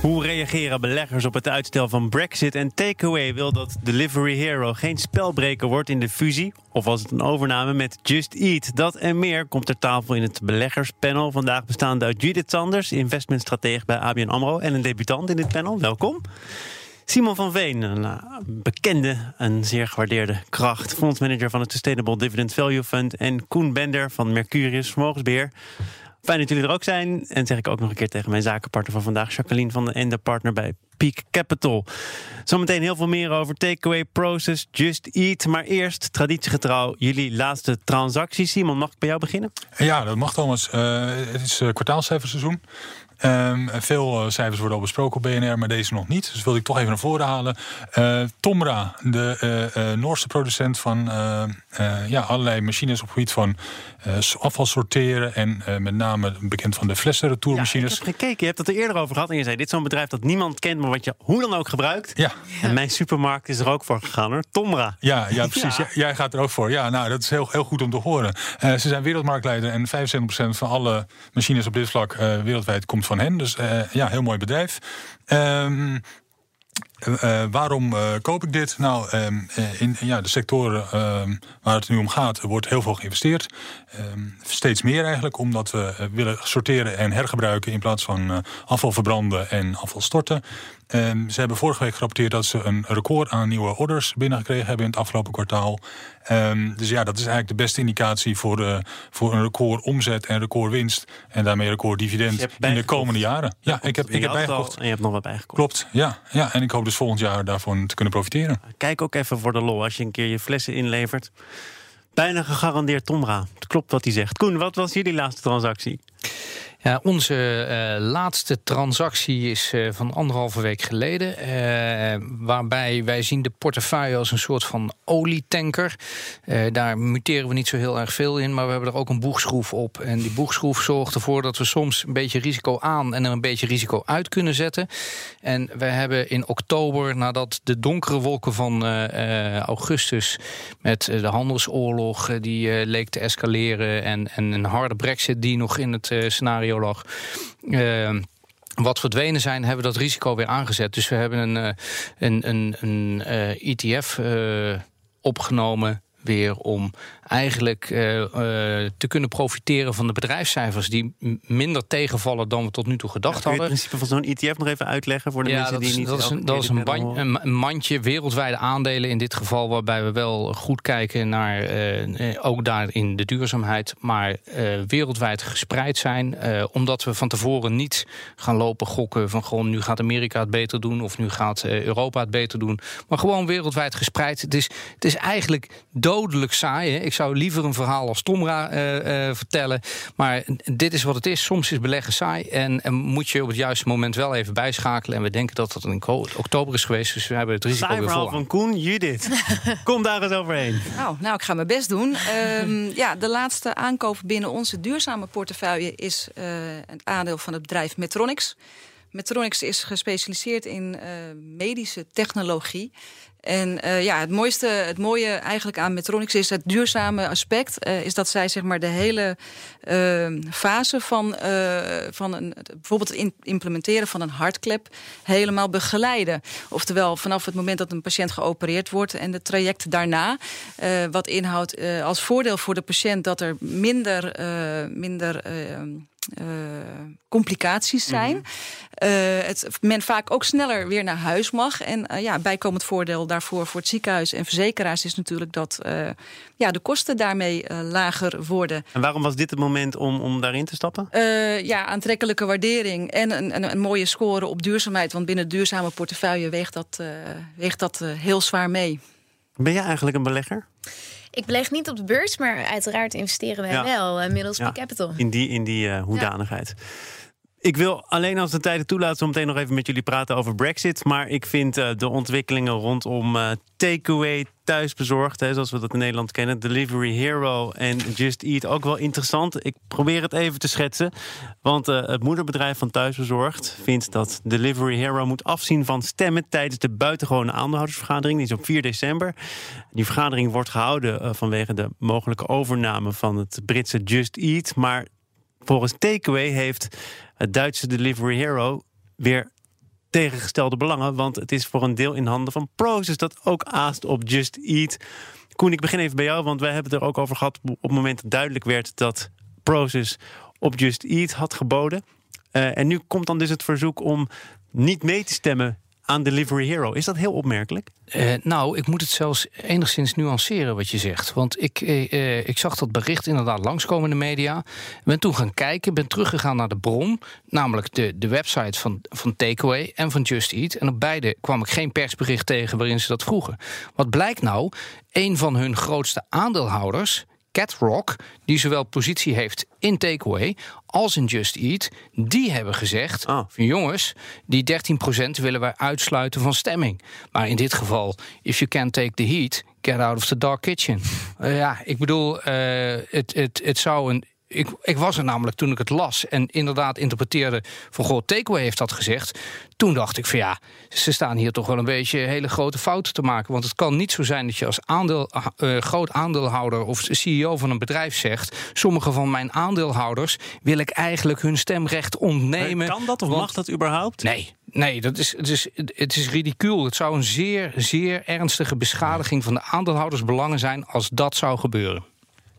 Hoe reageren beleggers op het uitstel van Brexit? En Takeaway wil dat Delivery Hero geen spelbreker wordt in de fusie. Of was het een overname met Just Eat? Dat en meer komt ter tafel in het beleggerspanel. Vandaag bestaande uit Judith Sanders, investmentstratege bij ABN AMRO. En een debutant in dit panel. Welkom. Simon van Veen, een uh, bekende en zeer gewaardeerde kracht. Fondsmanager van het Sustainable Dividend Value Fund. En Koen Bender van Mercurius Vermogensbeheer. Fijn dat jullie er ook zijn. En zeg ik ook nog een keer tegen mijn zakenpartner van vandaag, Jacqueline van den Ende, partner bij Peak Capital. Zometeen heel veel meer over takeaway process, just eat. Maar eerst, traditiegetrouw, jullie laatste transactie. Simon, mag ik bij jou beginnen? Ja, dat mag Thomas. Uh, het is uh, kwartaalcijferseizoen. Um, veel uh, cijfers worden al besproken op BNR, maar deze nog niet. Dus wilde ik toch even naar voren halen. Uh, Tomra, de uh, Noorse producent van ja, allerlei machines op het gebied van afval sorteren. En met name bekend van de flessenretourmachines. Ja, ik heb gekeken, je hebt het er eerder over gehad. En je zei, dit is zo'n bedrijf dat niemand kent, maar wat je hoe dan ook gebruikt. Ja. En mijn supermarkt is er ook voor gegaan hoor. Tomra. Ja, ja precies. Ja. Jij gaat er ook voor. Ja, nou, dat is heel, heel goed om te horen. ze zijn wereldmarktleider en 75% van alle machines op dit vlak wereldwijd komt van hen. Dus uh, ja, heel mooi bedrijf. Um, uh, waarom uh, koop ik dit? Nou, um, in ja, de sectoren uh, waar het nu om gaat, wordt heel veel geïnvesteerd. steeds meer eigenlijk, omdat we willen sorteren en hergebruiken in plaats van afval verbranden en afval storten. Um, ze hebben vorige week gerapporteerd dat ze een record aan nieuwe orders binnengekregen hebben in het afgelopen kwartaal. Um, dus ja, dat is eigenlijk de beste indicatie voor, de, voor een record omzet en record winst. En daarmee record dividend in de komende jaren. Ja, ja ik heb, ik heb bijgekocht. En je hebt nog wat bijgekocht. Klopt, ja, ja. En ik hoop dus volgend jaar daarvan te kunnen profiteren. Kijk ook even voor de lol als je een keer je flessen inlevert. Bijna gegarandeerd Tomra. Het klopt wat hij zegt. Koen, wat was jullie laatste transactie? Ja, onze uh, laatste transactie is uh, van anderhalve week geleden. Uh, waarbij wij zien de portefeuille als een soort van olietanker. daar muteren we niet zo heel erg veel in, maar we hebben er ook een boegschroef op. En die boegschroef zorgt ervoor dat we soms een beetje risico aan en er een beetje risico uit kunnen zetten. En we hebben in oktober, nadat de donkere wolken van augustus met de handelsoorlog die leek te escaleren en, en een harde brexit die nog in het scenario Uh, wat verdwenen zijn, hebben dat risico weer aangezet. Dus we hebben een, eh, een, een, een ETF uh, opgenomen weer om eigenlijk uh, uh, te kunnen profiteren van de bedrijfscijfers die minder tegenvallen dan we tot nu toe gedacht ja, hadden. het principe van zo'n ETF nog even uitleggen voor de ja, mensen die is, niet dat is een, dat is een, ban, een, mandje wereldwijde aandelen in dit geval, waarbij we wel goed kijken naar uh, ook daarin de duurzaamheid, maar wereldwijd gespreid zijn, omdat we van tevoren niet gaan lopen gokken van gewoon nu gaat Amerika het beter doen of nu gaat Europa het beter doen, maar gewoon wereldwijd gespreid. Het is, het is eigenlijk dodelijk saai. Hè? Ik zou liever een verhaal als Tomra uh, uh, vertellen. Maar dit is wat het is. Soms is beleggen saai. En, en, moet je op het juiste moment wel even bijschakelen. En we denken dat dat in oktober is geweest. Dus we hebben het risico saai weer verhaal van Koen, Judith. Kom daar eens overheen. Nou, nou ik ga mijn best doen. um, ja, de laatste aankoop binnen onze duurzame portefeuille... is uh, het aandeel van het bedrijf Metronics. Metronics is gespecialiseerd in uh, medische technologie. En uh, ja, het, mooiste, het mooie eigenlijk aan Metronics is het duurzame aspect. Uh, is dat zij zeg maar de hele uh, fase van, van een, bijvoorbeeld het implementeren van een hartklep helemaal begeleiden. Oftewel vanaf het moment dat een patiënt geopereerd wordt en het traject daarna. wat inhoudt als voordeel voor de patiënt dat er minder, minder uh, complicaties zijn. Mm -hmm. uh, het, men vaak ook sneller weer naar huis mag. En uh, ja, bijkomend voordeel daarvoor voor het ziekenhuis en verzekeraars is natuurlijk dat ja, de kosten daarmee lager worden. En waarom was dit het moment om, om daarin te stappen? ja, aantrekkelijke waardering en een, een, een, mooie score op duurzaamheid. Want binnen duurzame portefeuille weegt dat, weegt dat heel zwaar mee. Ben jij eigenlijk een belegger? Ik beleg niet op de beurs, maar uiteraard investeren wij ja. wel uh, middels ja, Capital. In die, in die uh, hoedanigheid. Ik wil alleen als de tijd het toelaat zo meteen nog even met jullie praten over Brexit. Maar ik vind uh, de ontwikkelingen rondom uh, takeaway, thuisbezorgd, hè, zoals we dat in Nederland kennen, Delivery Hero en Just Eat ook wel interessant. Ik probeer het even te schetsen. Want uh, het moederbedrijf van Thuisbezorgd vindt dat Delivery Hero moet afzien van stemmen tijdens de buitengewone aandeelhoudersvergadering. Die is op 4 december. Die vergadering wordt gehouden vanwege de mogelijke overname van het Britse Just Eat. Maar volgens Takeaway heeft het Duitse Delivery Hero weer tegengestelde belangen. Want het is voor een deel in handen van Proces dat ook aast op Just Eat. Koen, ik begin even bij jou, want wij hebben het er ook over gehad op het moment dat duidelijk werd dat Proces op Just Eat had geboden. Uh, en nu komt dan dus het verzoek om niet mee te stemmen aan Delivery Hero. Is dat heel opmerkelijk? Uh, nou, ik moet het zelfs enigszins nuanceren wat je zegt. Want ik, uh, ik zag dat bericht inderdaad langskomen in de media. Ben toen gaan kijken, ben teruggegaan naar de bron. Namelijk de, de website van, van Takeaway en van Just Eat. En op beide kwam ik geen persbericht tegen waarin ze dat vroegen. Wat blijkt nou? Een van hun grootste aandeelhouders Catrock, die zowel positie heeft in Takeaway als in Just Eat, die hebben gezegd: Ah. van jongens, die 13% willen wij uitsluiten van stemming. Maar in dit geval, if you can't take the heat, get out of the dark kitchen. Uh, ja, ik bedoel, uh, het, het, het zou een ik, ik, was er namelijk toen ik het las en inderdaad interpreteerde van goh, Takeaway heeft dat gezegd. Toen dacht ik van ja, ze staan hier toch wel een beetje hele grote fouten te maken. Want het kan niet zo zijn dat je als aandeel, uh, groot aandeelhouder of CEO van een bedrijf zegt: sommige van mijn aandeelhouders wil ik eigenlijk hun stemrecht ontnemen. Kan dat of want, mag dat überhaupt? Nee, Nee, dat is, het, is, het is ridicuul. Het zou een zeer, zeer ernstige beschadiging van de aandeelhoudersbelangen zijn als dat zou gebeuren.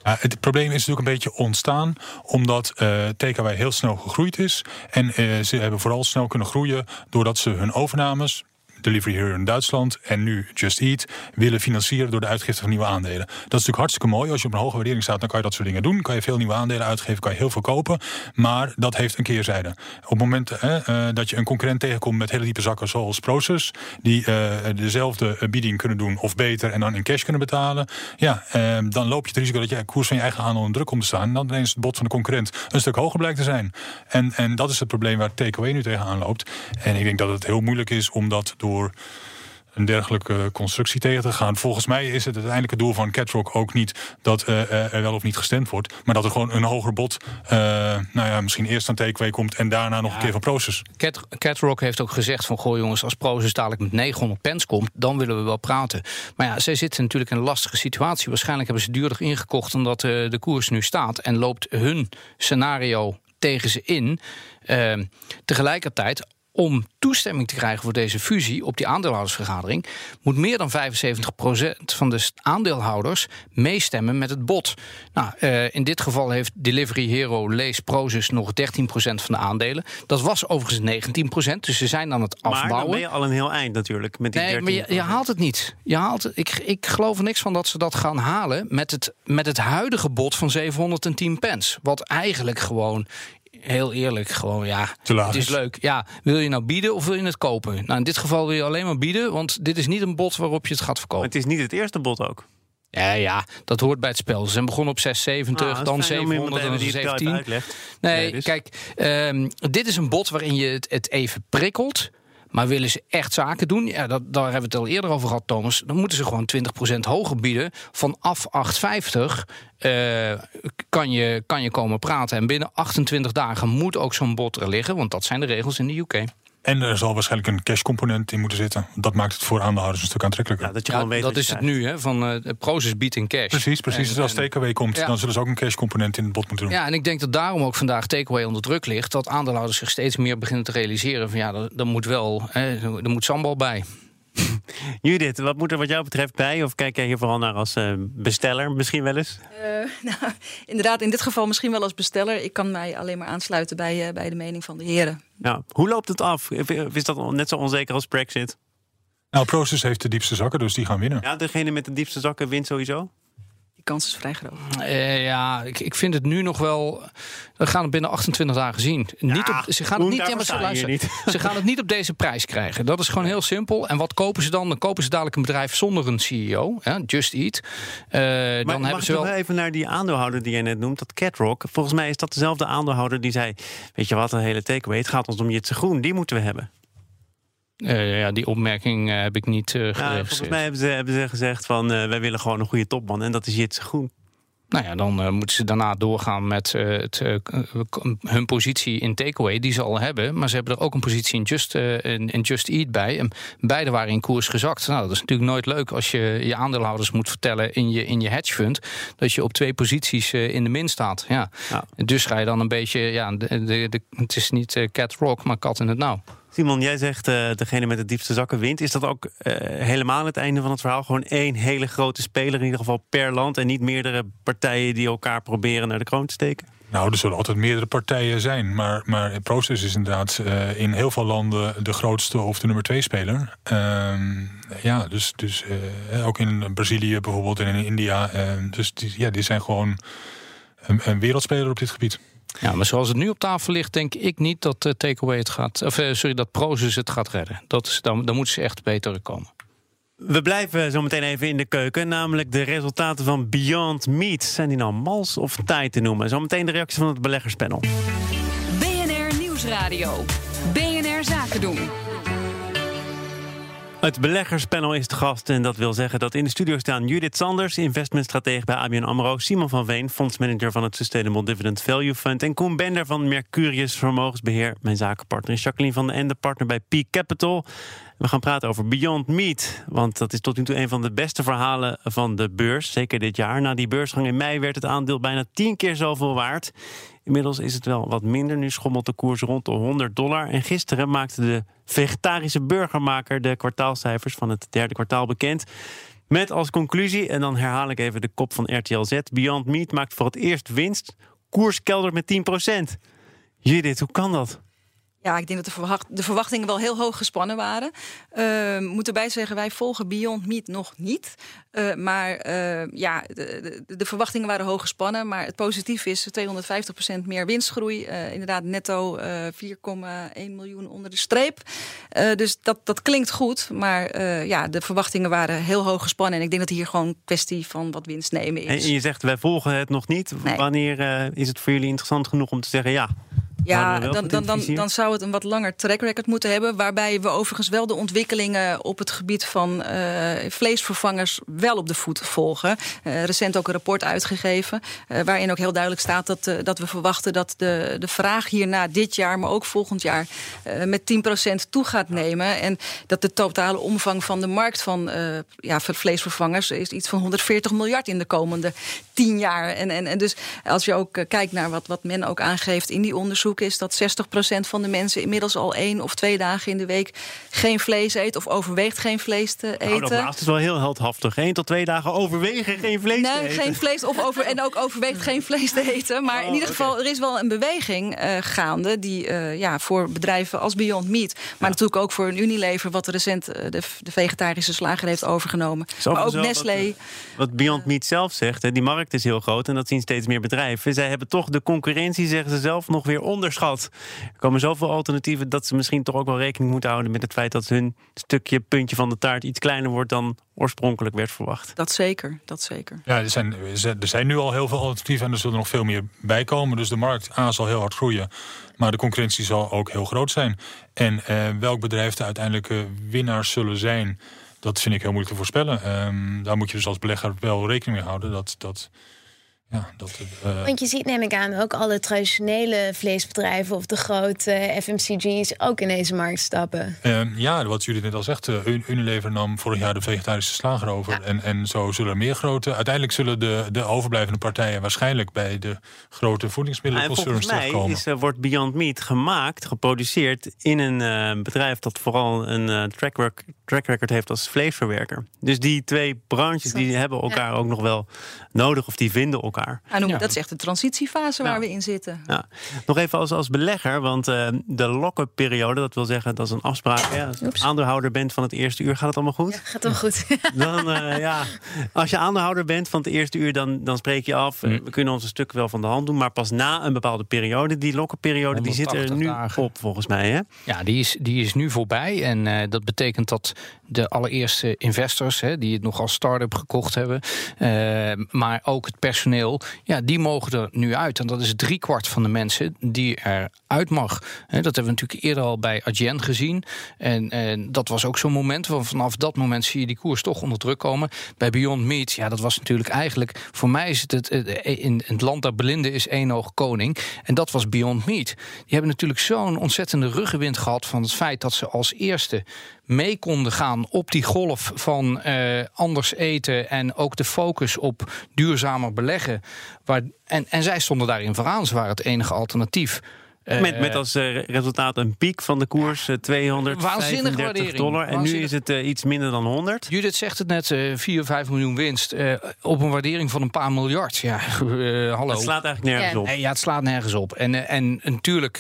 Ja, het probleem is natuurlijk een beetje ontstaan omdat uh, TKW heel snel gegroeid is. En uh, ze hebben vooral snel kunnen groeien doordat ze hun overnames. Delivery Hero in Duitsland en nu Just Eat willen financieren door de uitgifte van nieuwe aandelen. Dat is natuurlijk hartstikke mooi. Als je op een hoge waardering staat, dan kan je dat soort dingen doen. Kan je veel nieuwe aandelen uitgeven, kan je heel veel kopen. Maar dat heeft een keerzijde. Op het moment uh, dat je een concurrent tegenkomt met hele diepe zakken zoals Proces, die uh, dezelfde bieding kunnen doen of beter en dan in cash kunnen betalen, ja, dan loop je het risico dat je koers van je eigen aandeel onder druk komt te staan. En dan ineens het bod van de concurrent een stuk hoger blijkt te zijn. En, en dat is het probleem waar TKW nu tegenaan loopt. En ik denk dat het heel moeilijk is om dat door een dergelijke constructie tegen te gaan. Volgens mij is het uiteindelijke doel van Catrock ook niet dat uh, er wel of niet gestemd wordt, maar dat er gewoon een hoger bod, uh, nou ja, misschien eerst aan TKW komt en daarna nog ja. een keer van Proces. Cat, Catrock heeft ook gezegd van, goh jongens, als Proces dadelijk met 900 pence komt, dan willen we wel praten. Maar ja, zij zitten natuurlijk in een lastige situatie. Waarschijnlijk hebben ze duurder ingekocht omdat uh, de koers nu staat en loopt hun scenario tegen ze in. Uh, tegelijkertijd om toestemming te krijgen voor deze fusie op die aandeelhoudersvergadering, moet meer dan 75% van de aandeelhouders meestemmen met het bod. Nou, uh, in dit geval heeft Delivery Hero Lees Prozus nog 13% van de aandelen. Dat was overigens 19%, dus ze zijn aan het afbouwen. Maar dan ben je al een heel eind natuurlijk met die nee, 13%. maar je, je, haalt het niet. Je haalt het, ik, ik geloof er niks van dat ze dat gaan halen met het, met het huidige bod van 710 pence. Wat eigenlijk gewoon heel eerlijk, gewoon ja, het is leuk. Ja, wil je nou bieden of wil je het kopen? Nou, in dit geval wil je alleen maar bieden, want dit is niet een bod waarop je het gaat verkopen. Maar het is niet het eerste bod ook. Ja, ja, dat hoort bij het spel. Ze zijn begonnen op 670, Ah, dan dat is fijn om 700 en iemand te hebben die het 17. uitlegt. Nee, Nee, dus. kijk, ehm, dit is een bod waarin je het, het even prikkelt. Maar willen ze echt zaken doen? Ja, dat, daar hebben we het al eerder over gehad, Thomas. Dan moeten ze gewoon 20% hoger bieden. Vanaf 850 eh, kan, je, kan je komen praten. En binnen 28 dagen moet ook zo'n bod er liggen. Want dat zijn de regels in de UK. En er zal waarschijnlijk een cash-component in moeten zitten. Dat maakt het voor aandeelhouders een stuk aantrekkelijker. Ja, dat je Ja, weet dat is het nu, hè, van eh Proces biedt in cash. Precies, precies. En- dus als TKW komt, Ja. dan zullen ze ook een cash-component in het bod moeten doen. Ja, en ik denk dat daarom ook vandaag takeaway onder druk ligt. Dat aandeelhouders zich steeds meer beginnen te realiseren van ja, er, er moet wel, hè, er moet sambal bij. Judith, wat moet er wat jou betreft bij? Of kijk jij hier vooral naar als eh, besteller misschien wel eens? Eh, nou, inderdaad, in dit geval misschien wel als besteller. Ik kan mij alleen maar aansluiten bij, eh, bij de mening van de heren. Ja. Hoe loopt het af? Is dat net zo onzeker als Brexit? Nou, Proces heeft de diepste zakken, dus die gaan winnen. Ja, degene met de diepste zakken wint sowieso? Die kans is vrij groot. Eh, ja, ik, ik vind het nu nog wel. We gaan het binnen 28 dagen zien. niet op, ze, gaan het niet, ja, ze gaan het niet op deze prijs krijgen. Dat is gewoon heel simpel. En wat kopen ze dan? Dan kopen ze dadelijk een bedrijf zonder een CEO. Hè, Just Eat. Eh, Maar dan mag hebben ze wel. even naar die aandeelhouder die jij net noemt, dat Catrock. Volgens mij is dat dezelfde aandeelhouder die zei... weet je wat, een hele takeaway, het gaat ons om Jitse Groen. Die moeten we hebben. Eh, ja, die opmerking eh, heb ik niet geregistreerd. volgens mij hebben ze, hebben ze gezegd van... wij willen gewoon een goede topman en dat is Jitse Groen. Nou ja, dan moeten ze daarna doorgaan met het, hun positie in takeaway, die ze al hebben. Maar ze hebben er ook een positie in Just, in, in Just Eat bij. En beide waren in koers gezakt. Nou, dat is natuurlijk nooit leuk als je je aandeelhouders moet vertellen in je, in je hedge fund. dat je op twee posities in de min staat. Ja. Ja. Dus ga je dan een beetje. Ja, de, de, de, het is niet cat rock, maar kat in het nauw. Simon, jij zegt eh, degene met de diepste zakken wint. Is dat ook eh, helemaal het einde van het verhaal? Gewoon één hele grote speler, in ieder geval per land... en niet meerdere partijen die elkaar proberen naar de kroon te steken? Nou, er zullen altijd meerdere partijen zijn. Maar, maar het proces is inderdaad eh, in heel veel landen de grootste of de nummer twee speler. Ehm, ja, dus, dus ook in Brazilië bijvoorbeeld en in India. dus die, ja, die zijn gewoon een, een wereldspeler op dit gebied. Ja, maar zoals het nu op tafel ligt, denk ik niet dat eh, takeaway het gaat. Of eh, sorry, dat Prozus het gaat redden. Dat is, dan, dan moeten ze echt beter komen. We blijven zo meteen even in de keuken. Namelijk de resultaten van Beyond Meat. Zijn die nou mals of taai te noemen? Zometeen de reactie van het beleggerspanel. BNR Nieuwsradio. BNR Zaken doen. Het beleggerspanel is de gast en dat wil zeggen dat in de studio staan Judith Sanders, investmentstratege bij ABN AMRO, Simon van Veen, fondsmanager van het Sustainable Dividend Value Fund en Koen Bender van Mercurius Vermogensbeheer. Mijn zakenpartner is Jacqueline van den Ende, partner bij Peak Capital. We gaan praten over Beyond Meat, want dat is tot nu toe een van de beste verhalen van de beurs, zeker dit jaar. Na die beursgang in mei werd het aandeel bijna tien keer zoveel waard. Inmiddels is het wel wat minder. Nu schommelt de koers rond de 100 dollar. En gisteren maakte de vegetarische burgermaker de kwartaalcijfers van het derde kwartaal bekend. Met als conclusie, en dan herhaal ik even de kop van RTL Z: Beyond Meat maakt voor het eerst winst. Koers keldert met 10%. Judith, hoe kan dat? Ja, ik denk dat de, verwacht, de verwachtingen wel heel hoog gespannen waren. Uh, moet erbij zeggen, wij volgen Beyond Meat nog niet. Uh, maar uh, ja, de, de, de, verwachtingen waren hoog gespannen. Maar het positief is 250% meer winstgroei. inderdaad, netto 4,1 miljoen onder de streep. dus dat, dat klinkt goed. Maar ja, de verwachtingen waren heel hoog gespannen. En ik denk dat hier gewoon een kwestie van wat winst nemen is. En je zegt, wij volgen het nog niet. Nee. Wanneer is het voor jullie interessant genoeg om te zeggen ja? Ja, dan, dan, dan, dan zou het een wat langer track record moeten hebben. Waarbij we overigens wel de ontwikkelingen op het gebied van uh, vleesvervangers wel op de voet volgen. Uh, recent ook een rapport uitgegeven. Uh, waarin ook heel duidelijk staat dat, dat we verwachten dat de, de vraag hierna dit jaar, maar ook volgend jaar, met 10% toe gaat nemen. En dat de totale omvang van de markt van ja, vleesvervangers is iets van 140 miljard in de komende 10 jaar. En, en, en dus als je ook kijkt naar wat, wat men ook aangeeft in die onderzoek is dat 60% van de mensen inmiddels al één of twee dagen in de week geen vlees eet of overweegt geen vlees te eten. Nou, dat laatste is wel heel heldhaftig. Eén tot twee dagen overwegen geen vlees nee, te eten. geen vlees of over, en ook overweegt geen vlees te eten. Maar Oh, in ieder geval, er is wel een beweging uh, gaande die uh, ja, voor bedrijven als Beyond Meat, maar Ja. natuurlijk ook voor een Unilever, wat recent uh, de, de vegetarische slager heeft overgenomen. Maar ook Nestlé. Wat, wat Beyond Meat zelf zegt, hè, die markt is heel groot en dat zien steeds meer bedrijven. Zij hebben toch de concurrentie, zeggen ze zelf, nog weer onderschat. Er komen zoveel alternatieven dat ze misschien toch ook wel rekening moeten houden met het feit dat hun stukje, puntje van de taart iets kleiner wordt dan oorspronkelijk werd verwacht. Dat zeker, dat zeker. Ja, er zijn, er zijn nu al heel veel alternatieven en er zullen nog veel meer bij komen. Dus de markt A zal heel hard groeien, maar de concurrentie zal ook heel groot zijn. En eh, welk bedrijf de uiteindelijke winnaars zullen zijn, dat vind ik heel moeilijk te voorspellen. Ehm, daar moet je dus als belegger wel rekening mee houden. Dat, dat, ja, dat, eh, Want je ziet, neem ik aan, ook alle traditionele vleesbedrijven of de grote FMCG's ook in deze markt stappen. Ehm, ja, wat jullie net al zegt, uh, Unilever nam vorig jaar de vegetarische slager over. Ja. En, en zo zullen er meer grote. Uiteindelijk zullen de, de overblijvende partijen waarschijnlijk bij de grote En voedingsmiddelenconcerns volgens mij terechtkomen. is, eh, wordt Beyond Meat gemaakt, geproduceerd in een eh, bedrijf dat vooral een track, track record heeft als vleesverwerker. Dus die twee branches die hebben elkaar ook nog wel nodig of die vinden elkaar elkaar. Ja, noem- Ja. Dat is echt de transitiefase waar we in zitten. Ja. Nog even als, als belegger, want eh, de lock-up periode, dat wil zeggen dat is een afspraak. Ja, als je aandeelhouder bent van het eerste uur, gaat het allemaal goed? Ja, gaat wel goed. Dan, eh, ja, als je aandeelhouder bent van het eerste uur, dan, dan spreek je af. Hm. We kunnen onze stukken wel van de hand doen, maar pas na een bepaalde periode. Die lock-up-periode, die zit er 180 nu dagen. op, volgens mij. Hè? Ja, die is, die is nu voorbij. En eh, dat betekent dat de allereerste investors, hè, die het nog als start-up gekocht hebben, maar ook het personeel, ja, die mogen er nu uit. En dat is driekwart van de mensen die eruit mag. Dat hebben we natuurlijk eerder al bij Adyen gezien. En, en dat was ook zo'n moment. Want vanaf dat moment zie je die koers toch onder druk komen. Bij Beyond Meat, ja, dat was natuurlijk eigenlijk. Voor mij is het, het in het land der blinde is één oog koning. En dat was Beyond Meat. Die hebben natuurlijk zo'n ontzettende ruggenwind gehad van het feit dat ze als eerste mee konden gaan op die golf van eh, anders eten en ook de focus op duurzamer beleggen. Waar, en, en zij stonden daarin vooraan. Ze waren het enige alternatief. Eh, Met, met als eh, resultaat een piek van de koers, eh, 235 Waanzinnige waardering. dollar. En nu is het eh, iets minder dan 100. Judith zegt het net, eh 4, 5 miljoen winst eh, op een waardering van een paar miljard. Ja, eh, hallo. Het slaat eigenlijk nergens op. Ja, het slaat nergens op. En, eh, en, en natuurlijk,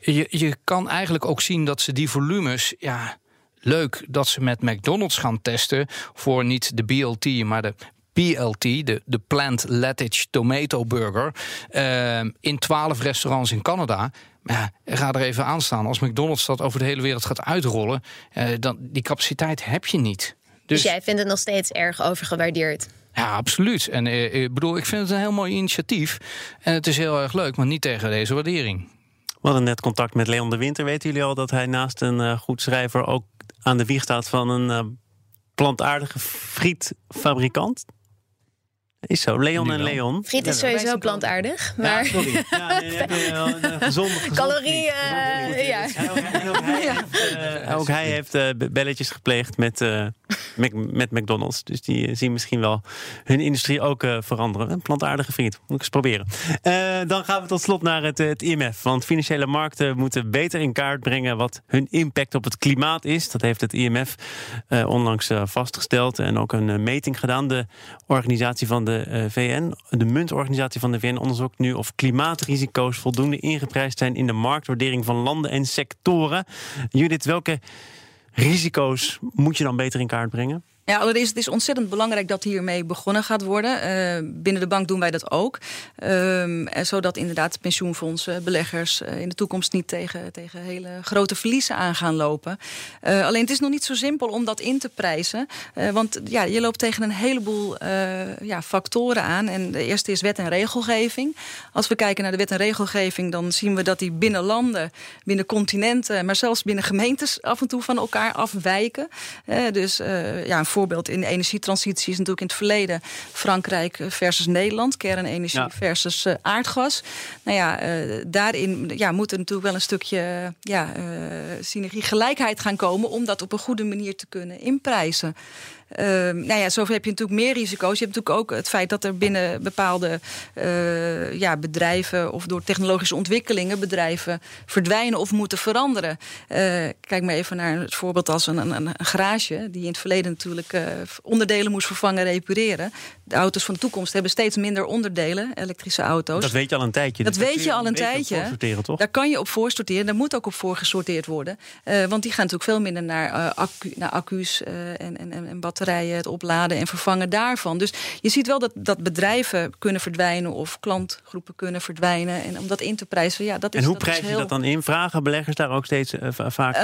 je, je kan eigenlijk ook zien dat ze die volumes. Ja, leuk dat ze met McDonald's gaan testen voor niet de BLT, maar de. PLT, de, de Plant Lettuce Tomato Burger, eh, in 12 restaurants in Canada. Maar ja, ga er even aan staan. Als McDonald's dat over de hele wereld gaat uitrollen, eh, dan die capaciteit heb je niet. Dus jij vindt het nog steeds erg overgewaardeerd. Ja, absoluut. En eh, ik bedoel, ik vind het een heel mooi initiatief. En het is heel erg leuk, maar niet tegen deze waardering. We hadden net contact met Leon de Winter. Weten jullie al dat hij naast een goed schrijver ook aan de wieg staat van een eh, plantaardige frietfabrikant? Is zo. Leon Nu en wel. Leon. Friet is sowieso plantaardig, Ja, maar sorry. Ja, nee, heb je wel een gezonde, gezonde calorieën, eh, ja. En ook, en ook hij heeft, eh, ook hij heeft eh, be- belletjes gepleegd met, eh, Mac- met McDonald's. Dus die eh, zien misschien wel hun industrie ook eh, veranderen. Een plantaardige friet. Moet ik eens proberen. Eh, dan gaan we tot slot naar het, eh, het IMF. Want financiële markten moeten beter in kaart brengen wat hun impact op het klimaat is. Dat heeft het IMF eh, onlangs eh, vastgesteld en ook een eh, meting gedaan. De organisatie van de eh, VN, de muntorganisatie van de VN, onderzoekt nu of klimaatrisico's voldoende ingeprijsd zijn in de marktwaardering van landen en sectoren. Judith, welke risico's moet je dan beter in kaart brengen? Ja, allereerst, het is ontzettend belangrijk dat hiermee begonnen gaat worden. Eh, binnen de bank doen wij dat ook. Ehm, en zodat inderdaad pensioenfondsen, beleggers eh, in de toekomst niet tegen, tegen hele grote verliezen aan gaan lopen. Eh, alleen het is nog niet zo simpel om dat in te prijzen. Want ja, je loopt tegen een heleboel ja, factoren aan. En de eerste is wet en regelgeving. Als we kijken naar de wet en regelgeving, dan zien we dat die binnen landen, binnen continenten, maar zelfs binnen gemeentes af en toe van elkaar afwijken. Dus ja, voorbeeld in de energietransitie is natuurlijk in het verleden Frankrijk versus Nederland, kernenergie Ja. versus eh, aardgas. Nou ja, eh, daarin ja, moet er natuurlijk wel een stukje ja, eh, synergie, gelijkheid gaan komen om dat op een goede manier te kunnen inprijzen. Ehm, nou ja, zoveel heb je natuurlijk meer risico's. Je hebt natuurlijk ook het feit dat er binnen bepaalde eh, ja, bedrijven of door technologische ontwikkelingen bedrijven verdwijnen of moeten veranderen. Eh, kijk maar even naar het voorbeeld als een, een, een garage, die in het verleden natuurlijk eh, onderdelen moest vervangen, repareren. De auto's van de toekomst hebben steeds minder onderdelen, elektrische auto's. Dat weet je al een tijdje. Dat weet je al een tijdje. toch? Daar kan je op voorsorteren. Daar moet ook op voorgesorteerd worden. Eh, want die gaan natuurlijk veel minder naar, eh, accu, naar accu's eh, en, en, en batterijen, het opladen en vervangen daarvan. Dus je ziet wel dat, dat bedrijven kunnen verdwijnen of klantgroepen kunnen verdwijnen. En om dat in te prijzen, ja, dat is En hoe dat prijs je heel... dat dan in? Vragen beleggers daar ook steeds va- vaak?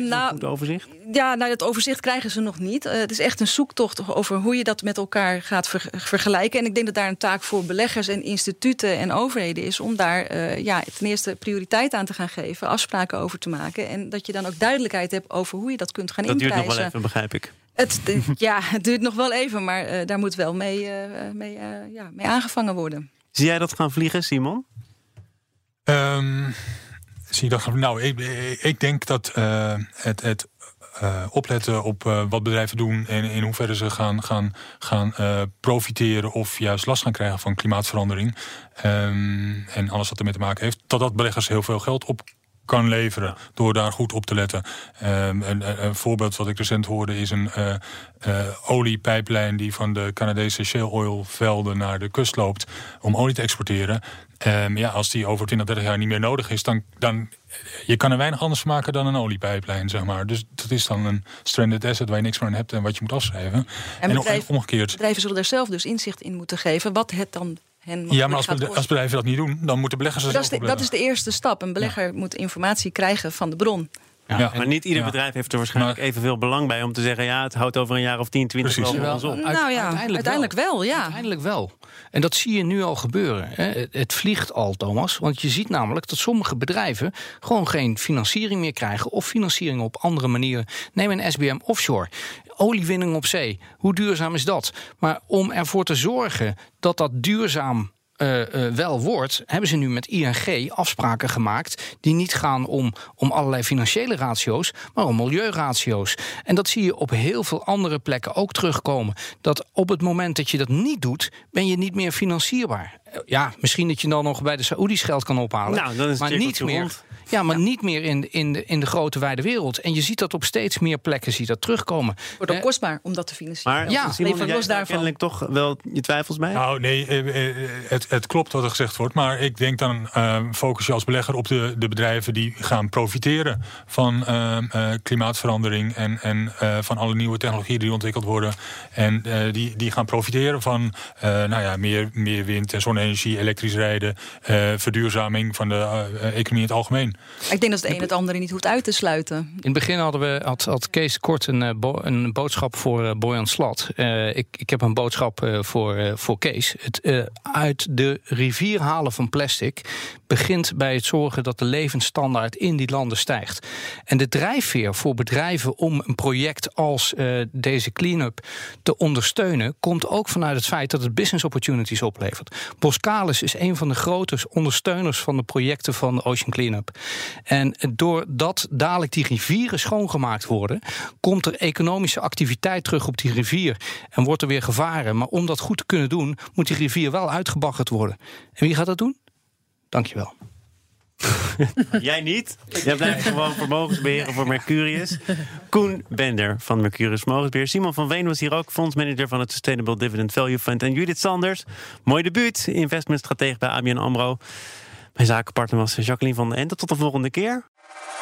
Nou, goed overzicht? Ja, nou, dat overzicht krijgen ze nog niet. Het is echt een zoektocht over hoe je dat met elkaar gaat ver- vergelijken. En ik denk dat daar een taak voor beleggers en instituten en overheden is om daar eh, ja, ten eerste prioriteit aan te gaan geven, afspraken over te maken. En dat je dan ook duidelijkheid hebt over hoe je dat kunt gaan Dat duurt inprijzen. nog wel even, begrijp ik. Het, de- ja, het duurt nog wel even, maar eh, daar moet wel mee, eh, mee, eh, ja, mee aangevangen worden. Zie jij dat gaan vliegen, Simon? Ehm, zie je dat? Nou, ik, ik denk dat eh, het, het eh, opletten op eh, wat bedrijven doen en in hoeverre ze gaan, gaan, gaan eh, profiteren of juist last gaan krijgen van klimaatverandering. Ehm, en alles wat ermee te maken heeft, dat dat beleggers heel veel geld op kan leveren door daar goed op te letten. Um, een, een, voorbeeld wat ik recent hoorde is een uh, uh, oliepijplijn die van de Canadese shale oil velden naar de kust loopt om olie te exporteren. Um, ja, als die over 20, 30 jaar niet meer nodig is, dan, dan je kan er weinig anders maken dan een oliepijplijn, zeg maar. Dus dat is dan een stranded asset waar je niks meer aan hebt en wat je moet afschrijven. En, bedrijf, en omgekeerd. Bedrijven zullen er zelf dus inzicht in moeten geven wat het dan ja, maar als, als, bedrijven dat niet doen, dan moeten beleggers dat, is de, dat is de eerste stap. Een belegger moet informatie krijgen van de bron. Ja, maar niet ieder bedrijf heeft er waarschijnlijk evenveel belang bij om te zeggen: ja, het houdt over een jaar of 10, 20 Precies. wel op. Nou ja, uiteindelijk, wel. ja. Uiteindelijk wel. En dat zie je nu al gebeuren. Hè. Het vliegt al, Thomas. Want je ziet namelijk dat sommige bedrijven gewoon geen financiering meer krijgen. of financiering op andere manieren. Neem een SBM Offshore oliewinning op zee. Hoe duurzaam is dat? Maar om ervoor te zorgen dat dat duurzaam wel wordt, hebben ze nu met ING afspraken gemaakt die niet gaan om, om allerlei financiële ratio's, maar om milieuratio's. En dat zie je op heel veel andere plekken ook terugkomen. Dat op het moment dat je dat niet doet, ben je niet meer financierbaar. Ja, misschien dat je dan nog bij de Saoedi's geld kan ophalen. Nou, dan is maar niet meer. Rond. Ja, maar niet meer in, in, de, in de grote wijde wereld. En je ziet dat op steeds meer plekken zie dat terugkomen. Wordt ook kostbaar om dat te financieren. Maar ja, Simon, los daarvan. kennelijk toch wel je twijfels bij? Nou, nee, eh, eh, het, het klopt wat er gezegd wordt. Maar ik denk dan uh, focus je als belegger op de, de bedrijven die gaan profiteren van uh, klimaatverandering en, en van alle nieuwe technologieën die ontwikkeld worden. En die, die gaan profiteren van nou ja, meer, meer wind en zonne-energie, elektrisch rijden, verduurzaming van de economie in het algemeen. Ik denk dat het een het andere niet hoeft uit te sluiten. In het begin hadden we, had, had Kees kort een, eh, een boodschap voor uh, Boyan Slat. Uh, ik, ik heb een boodschap uh, voor, voor Kees. Het uit de rivier halen van plastic begint bij het zorgen dat de levensstandaard in die landen stijgt. En de drijfveer voor bedrijven om een project als deze clean-up te ondersteunen, komt ook vanuit het feit dat het business opportunities oplevert. Boskalis is een van de grote ondersteuners van de projecten van Ocean Cleanup. En doordat dadelijk die rivieren schoongemaakt worden, komt er economische activiteit terug op die rivier en wordt er weer gevaren. Maar om dat goed te kunnen doen, moet die rivier wel uitgebaggerd worden. En wie gaat dat doen? Dankjewel. Jij niet. Jij blijft gewoon vermogensbeheer voor Mercurius. Koen Bender van Mercurius Vermogensbeheer. Simon van Veen was hier ook fondsmanager van het Sustainable Dividend Value Fund. En Judith Sanders, mooi debuut, investmentstratege bij ABN AMRO. Mijn zakenpartner was Jacqueline van den Ende. Tot de volgende keer.